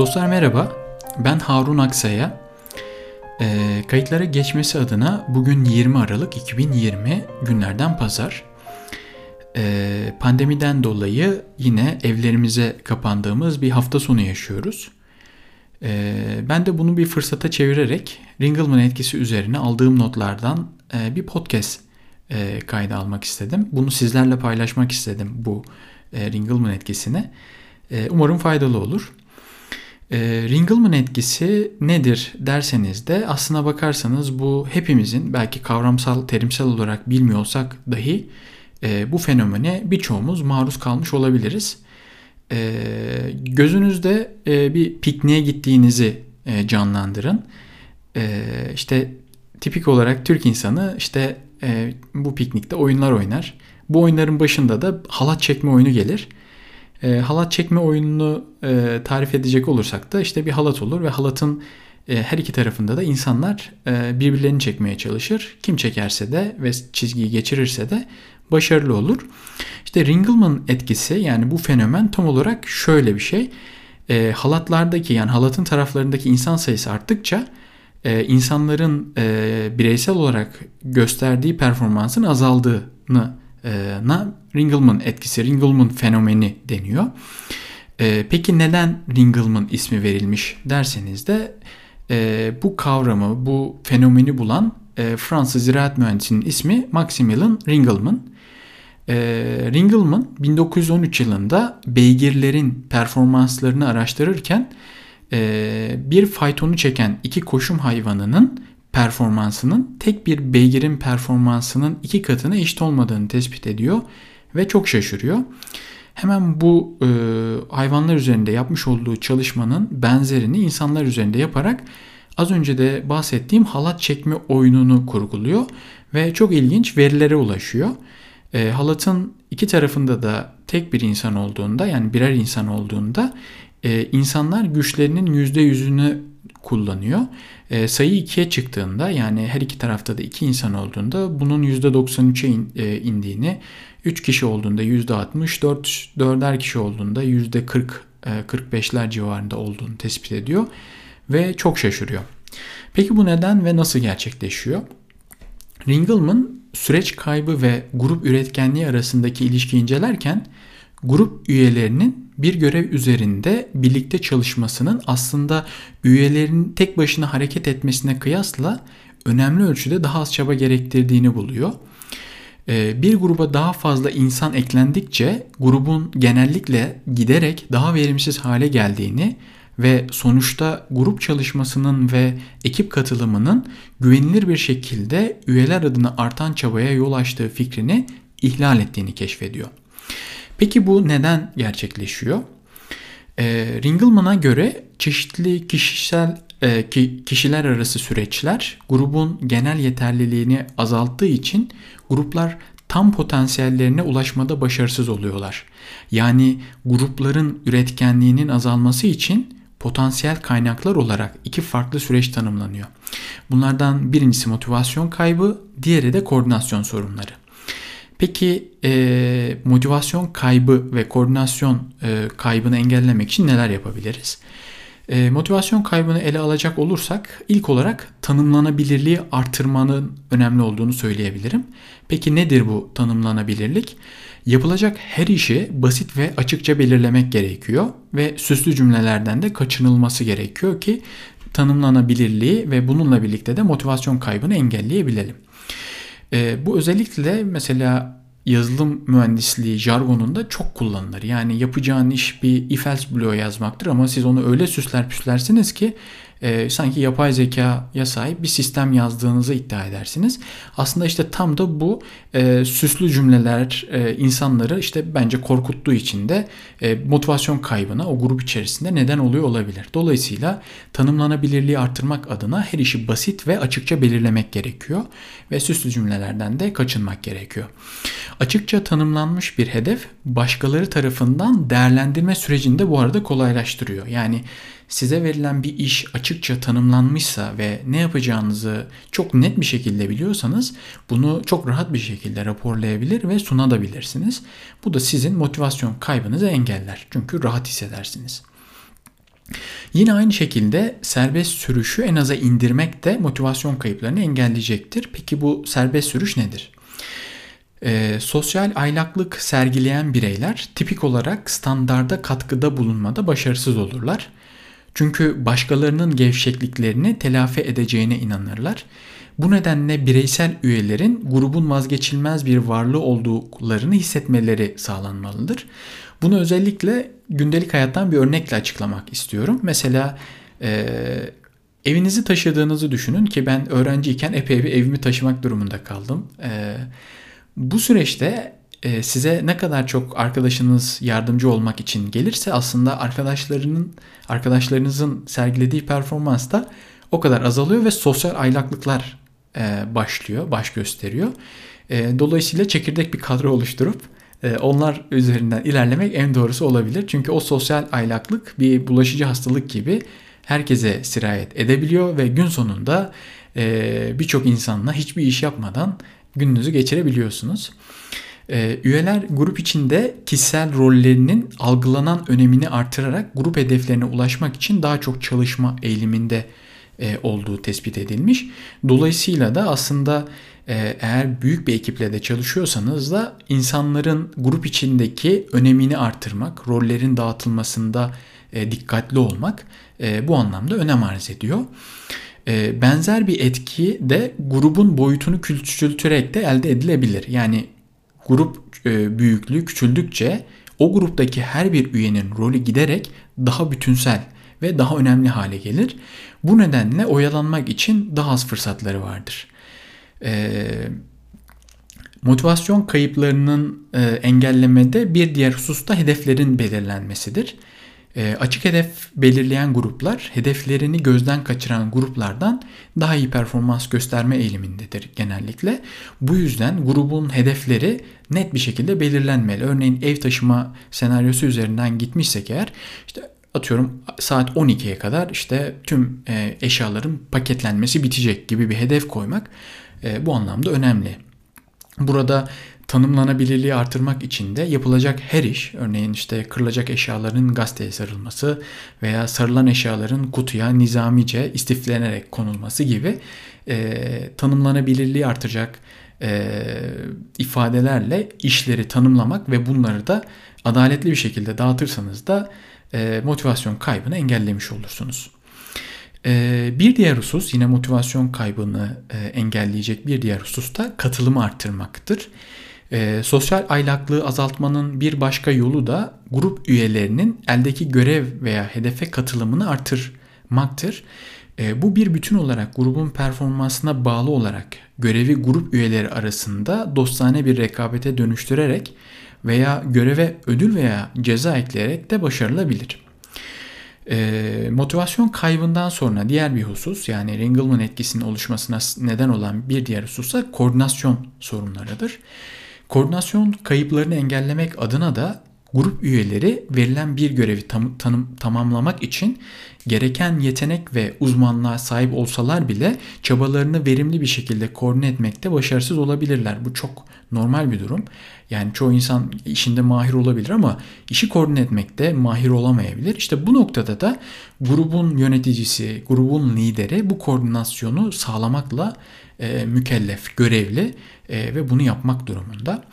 Dostlar merhaba, ben Harun Aksaya. E, kayıtlara geçmesi adına bugün 20 Aralık 2020 günlerden pazar. E, pandemiden dolayı yine evlerimize kapandığımız bir hafta sonu yaşıyoruz. E, ben de bunu bir fırsata çevirerek Ringelmann etkisi üzerine aldığım notlardan e, bir podcast e, kaydı almak istedim. Bunu sizlerle paylaşmak istedim bu e, Ringelmann etkisini. E, umarım faydalı olur. E, Ringelmann etkisi nedir derseniz de aslına bakarsanız bu hepimizin belki kavramsal, terimsel olarak bilmiyorsak dahi e, bu fenomene birçoğumuz maruz kalmış olabiliriz. E, gözünüzde e, bir pikniğe gittiğinizi e, canlandırın. E, işte tipik olarak Türk insanı işte e, bu piknikte oyunlar oynar. Bu oyunların başında da halat çekme oyunu gelir. E, halat çekme oyununu e, tarif edecek olursak da işte bir halat olur ve halatın e, her iki tarafında da insanlar e, birbirlerini çekmeye çalışır. Kim çekerse de ve çizgiyi geçirirse de başarılı olur. İşte Ringelmann etkisi yani bu fenomen tam olarak şöyle bir şey. E, halatlardaki yani halatın taraflarındaki insan sayısı arttıkça e, insanların e, bireysel olarak gösterdiği performansın azaldığını na Ringelmann etkisi, Ringelmann fenomeni deniyor. E, peki neden Ringelmann ismi verilmiş derseniz de e, bu kavramı, bu fenomeni bulan e, Fransız ziraat mühendisinin ismi Maximilian Ringelmann. Ringelmann 1913 yılında beygirlerin performanslarını araştırırken bir faytonu çeken iki koşum hayvanının performansının tek bir beygirin performansının iki katına eşit olmadığını tespit ediyor ve çok şaşırıyor. Hemen bu e, hayvanlar üzerinde yapmış olduğu çalışmanın benzerini insanlar üzerinde yaparak az önce de bahsettiğim halat çekme oyununu kurguluyor ve çok ilginç verilere ulaşıyor. E, halatın iki tarafında da tek bir insan olduğunda yani birer insan olduğunda e, insanlar güçlerinin %100'ünü kullanıyor. E, sayı 2'ye çıktığında yani her iki tarafta da 2 insan olduğunda bunun %93'e in, e, indiğini, 3 kişi olduğunda %60, 4, 4'er kişi olduğunda %40, e, 45'ler civarında olduğunu tespit ediyor ve çok şaşırıyor. Peki bu neden ve nasıl gerçekleşiyor? Ringelmann süreç kaybı ve grup üretkenliği arasındaki ilişki incelerken grup üyelerinin bir görev üzerinde birlikte çalışmasının aslında üyelerin tek başına hareket etmesine kıyasla önemli ölçüde daha az çaba gerektirdiğini buluyor. Ee, bir gruba daha fazla insan eklendikçe grubun genellikle giderek daha verimsiz hale geldiğini ve sonuçta grup çalışmasının ve ekip katılımının güvenilir bir şekilde üyeler adına artan çabaya yol açtığı fikrini ihlal ettiğini keşfediyor. Peki bu neden gerçekleşiyor? E, Ringelmann'a göre çeşitli kişisel e, ki, kişiler arası süreçler grubun genel yeterliliğini azalttığı için gruplar tam potansiyellerine ulaşmada başarısız oluyorlar. Yani grupların üretkenliğinin azalması için potansiyel kaynaklar olarak iki farklı süreç tanımlanıyor. Bunlardan birincisi motivasyon kaybı, diğeri de koordinasyon sorunları. Peki e, motivasyon kaybı ve koordinasyon e, kaybını engellemek için neler yapabiliriz? E, motivasyon kaybını ele alacak olursak ilk olarak tanımlanabilirliği artırmanın önemli olduğunu söyleyebilirim. Peki nedir bu tanımlanabilirlik? Yapılacak her işi basit ve açıkça belirlemek gerekiyor ve süslü cümlelerden de kaçınılması gerekiyor ki tanımlanabilirliği ve bununla birlikte de motivasyon kaybını engelleyebilelim. E, bu özellikle mesela yazılım mühendisliği jargonunda çok kullanılır. Yani yapacağın iş bir if else bloğu yazmaktır ama siz onu öyle süsler püslersiniz ki e, sanki yapay zekaya sahip bir sistem yazdığınızı iddia edersiniz. Aslında işte tam da bu e, süslü cümleler e, insanları işte bence korkuttuğu için de e, motivasyon kaybına o grup içerisinde neden oluyor olabilir. Dolayısıyla tanımlanabilirliği artırmak adına her işi basit ve açıkça belirlemek gerekiyor ve süslü cümlelerden de kaçınmak gerekiyor. Açıkça tanımlanmış bir hedef başkaları tarafından değerlendirme sürecini de bu arada kolaylaştırıyor. Yani size verilen bir iş açıkça tanımlanmışsa ve ne yapacağınızı çok net bir şekilde biliyorsanız bunu çok rahat bir şekilde raporlayabilir ve sunabilirsiniz. Bu da sizin motivasyon kaybınızı engeller. Çünkü rahat hissedersiniz. Yine aynı şekilde serbest sürüşü en aza indirmek de motivasyon kayıplarını engelleyecektir. Peki bu serbest sürüş nedir? E, sosyal aylaklık sergileyen bireyler tipik olarak standarda katkıda bulunmada başarısız olurlar. Çünkü başkalarının gevşekliklerini telafi edeceğine inanırlar. Bu nedenle bireysel üyelerin grubun vazgeçilmez bir varlığı olduklarını hissetmeleri sağlanmalıdır. Bunu özellikle gündelik hayattan bir örnekle açıklamak istiyorum. Mesela e, evinizi taşıdığınızı düşünün ki ben öğrenciyken epey bir evimi taşımak durumunda kaldım. E, bu süreçte e, size ne kadar çok arkadaşınız yardımcı olmak için gelirse aslında arkadaşlarının arkadaşlarınızın sergilediği performans da o kadar azalıyor ve sosyal aylaklıklar e, başlıyor, baş gösteriyor. E, dolayısıyla çekirdek bir kadro oluşturup onlar üzerinden ilerlemek en doğrusu olabilir. Çünkü o sosyal aylaklık bir bulaşıcı hastalık gibi herkese sirayet edebiliyor ve gün sonunda birçok insanla hiçbir iş yapmadan gününüzü geçirebiliyorsunuz. E, üyeler grup içinde kişisel rollerinin algılanan önemini artırarak grup hedeflerine ulaşmak için daha çok çalışma eğiliminde e, olduğu tespit edilmiş. Dolayısıyla da aslında e, eğer büyük bir ekiple de çalışıyorsanız da insanların grup içindeki önemini artırmak, rollerin dağıtılmasında e, dikkatli olmak bu anlamda önem arz ediyor. Benzer bir etki de grubun boyutunu küçültürek de elde edilebilir. Yani grup büyüklüğü küçüldükçe o gruptaki her bir üyenin rolü giderek daha bütünsel ve daha önemli hale gelir. Bu nedenle oyalanmak için daha az fırsatları vardır. Ee, motivasyon kayıplarının e, engellemede bir diğer husus hedeflerin belirlenmesidir. E, açık hedef belirleyen gruplar hedeflerini gözden kaçıran gruplardan daha iyi performans gösterme eğilimindedir genellikle. Bu yüzden grubun hedefleri net bir şekilde belirlenmeli. Örneğin ev taşıma senaryosu üzerinden gitmişsek eğer işte atıyorum saat 12'ye kadar işte tüm e, eşyaların paketlenmesi bitecek gibi bir hedef koymak e, bu anlamda önemli. Burada tanımlanabilirliği artırmak için de yapılacak her iş, örneğin işte kırılacak eşyaların gazeteye sarılması veya sarılan eşyaların kutuya nizamice istiflenerek konulması gibi e, tanımlanabilirliği artıracak e, ifadelerle işleri tanımlamak ve bunları da adaletli bir şekilde dağıtırsanız da e, motivasyon kaybını engellemiş olursunuz. E, bir diğer husus yine motivasyon kaybını e, engelleyecek bir diğer husus da katılımı arttırmaktır. E, sosyal aylaklığı azaltmanın bir başka yolu da grup üyelerinin eldeki görev veya hedefe katılımını artırmaktır. E, bu bir bütün olarak grubun performansına bağlı olarak görevi grup üyeleri arasında dostane bir rekabete dönüştürerek veya göreve ödül veya ceza ekleyerek de başarılabilir. E, motivasyon kaybından sonra diğer bir husus yani Ringelmann etkisinin oluşmasına neden olan bir diğer husus da koordinasyon sorunlarıdır. Koordinasyon kayıplarını engellemek adına da grup üyeleri verilen bir görevi tam, tanım, tamamlamak için gereken yetenek ve uzmanlığa sahip olsalar bile çabalarını verimli bir şekilde koordine etmekte başarısız olabilirler. Bu çok normal bir durum. Yani çoğu insan işinde mahir olabilir ama işi koordine etmekte mahir olamayabilir. İşte bu noktada da grubun yöneticisi, grubun lideri bu koordinasyonu sağlamakla e, mükellef, görevli e, ve bunu yapmak durumunda.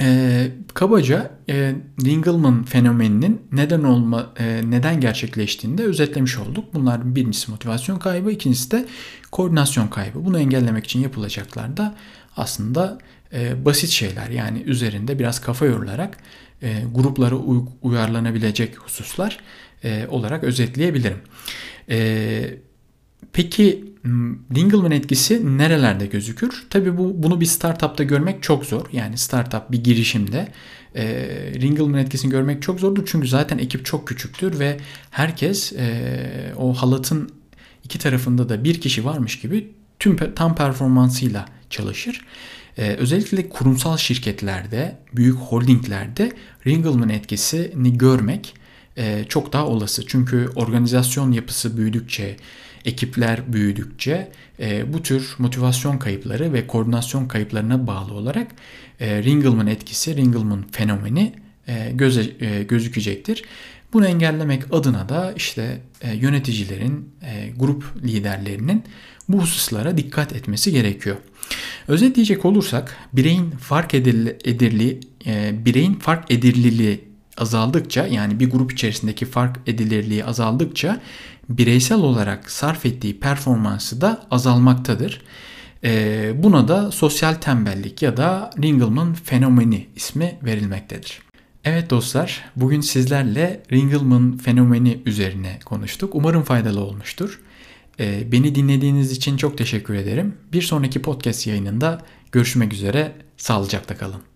E, kabaca e, Ringelmann fenomeninin neden olma e, neden gerçekleştiğini de özetlemiş olduk. Bunlar birincisi motivasyon kaybı, ikincisi de koordinasyon kaybı. Bunu engellemek için yapılacaklar da aslında e, basit şeyler. Yani üzerinde biraz kafa yorularak e, gruplara uy- uyarlanabilecek hususlar e, olarak özetleyebilirim. E, peki Dingleman etkisi nerelerde gözükür? Tabii bu bunu bir startupta görmek çok zor. Yani startup bir girişimde e, Ringelmann etkisini görmek çok zordur. Çünkü zaten ekip çok küçüktür ve herkes e, o halatın iki tarafında da bir kişi varmış gibi tüm tam performansıyla çalışır. Ee, özellikle kurumsal şirketlerde, büyük holdinglerde Ringelmann etkisini görmek e, çok daha olası. Çünkü organizasyon yapısı büyüdükçe, ekipler büyüdükçe e, bu tür motivasyon kayıpları ve koordinasyon kayıplarına bağlı olarak e, Ringelmann etkisi, Ringelmann fenomeni e, göze, e, gözükecektir. Bunu engellemek adına da işte e, yöneticilerin, e, grup liderlerinin bu hususlara dikkat etmesi gerekiyor. Özetleyecek olursak bireyin fark edilirliği, e, bireyin fark edilirliği azaldıkça yani bir grup içerisindeki fark edilirliği azaldıkça bireysel olarak sarf ettiği performansı da azalmaktadır. E, buna da sosyal tembellik ya da Ringelmann fenomeni ismi verilmektedir. Evet dostlar, bugün sizlerle Ringelmann fenomeni üzerine konuştuk. Umarım faydalı olmuştur. E, beni dinlediğiniz için çok teşekkür ederim. Bir sonraki podcast yayınında görüşmek üzere. Sağlıcakla kalın.